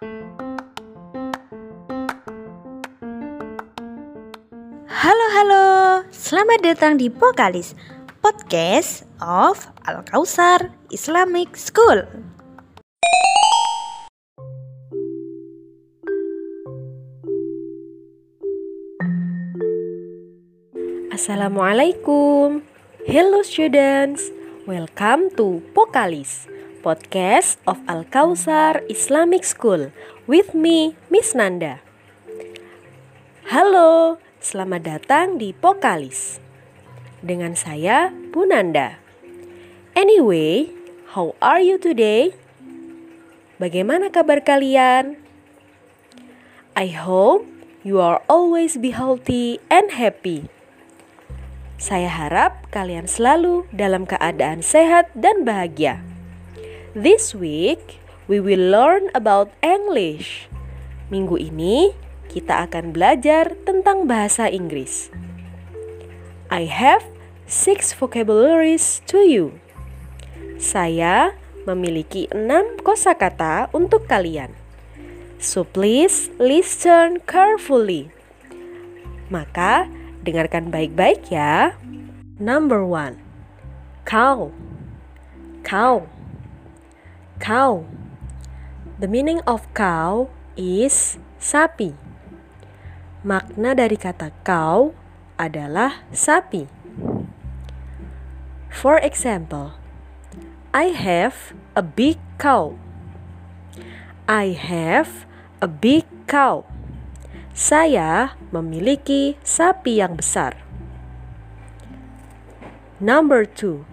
Halo halo, selamat datang di Pokalis Podcast of Al Kausar Islamic School. Assalamualaikum. Hello students. Welcome to Pokalis, podcast of Al Kausar Islamic School with me, Miss Nanda. Halo, selamat datang di Pokalis. Dengan saya, Bu Nanda. Anyway, how are you today? Bagaimana kabar kalian? I hope you are always be healthy and happy. Saya harap kalian selalu dalam keadaan sehat dan bahagia. This week, we will learn about English. Minggu ini, kita akan belajar tentang bahasa Inggris. I have six vocabularies to you. Saya memiliki enam kosakata untuk kalian. So please listen carefully. Maka, Dengarkan baik-baik ya. Number one, cow. Cow. Cow. The meaning of cow is sapi. Makna dari kata cow adalah sapi. For example, I have a big cow. I have a big cow. Saya memiliki sapi yang besar. Number two,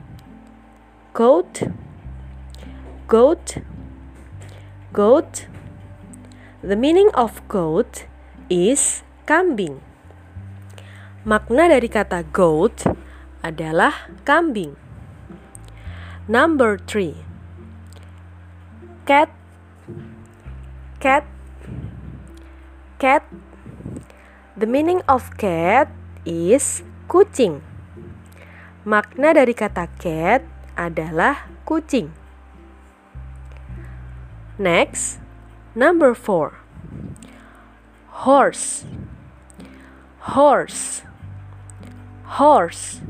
goat, goat, goat. The meaning of goat is kambing. Makna dari kata goat adalah kambing. Number three, cat, cat, cat The meaning of cat is kucing. Makna dari kata cat adalah kucing. Next, number four. Horse. Horse. Horse.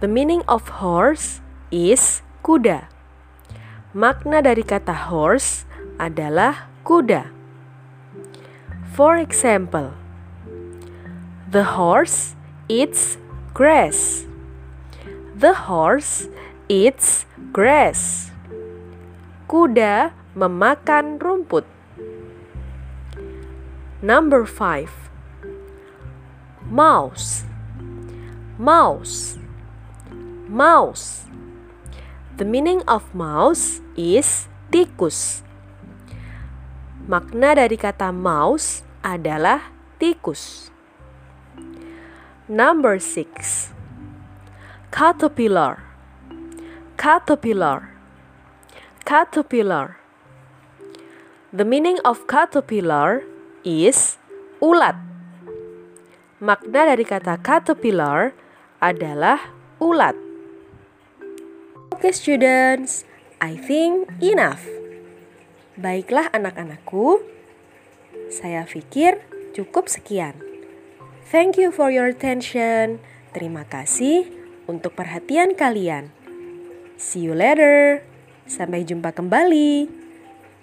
The meaning of horse is kuda. Makna dari kata horse adalah kuda. For example, the horse eats grass. The horse eats grass. Kuda memakan rumput. Number five, mouse. Mouse. Mouse. The meaning of mouse is tikus. Makna dari kata mouse adalah tikus. Number six, caterpillar. Caterpillar. Caterpillar. The meaning of caterpillar is ulat. Makna dari kata caterpillar adalah ulat. Oke okay, students, I think enough. Baiklah anak-anakku, saya pikir cukup sekian. Thank you for your attention. Terima kasih untuk perhatian kalian. See you later. Sampai jumpa kembali.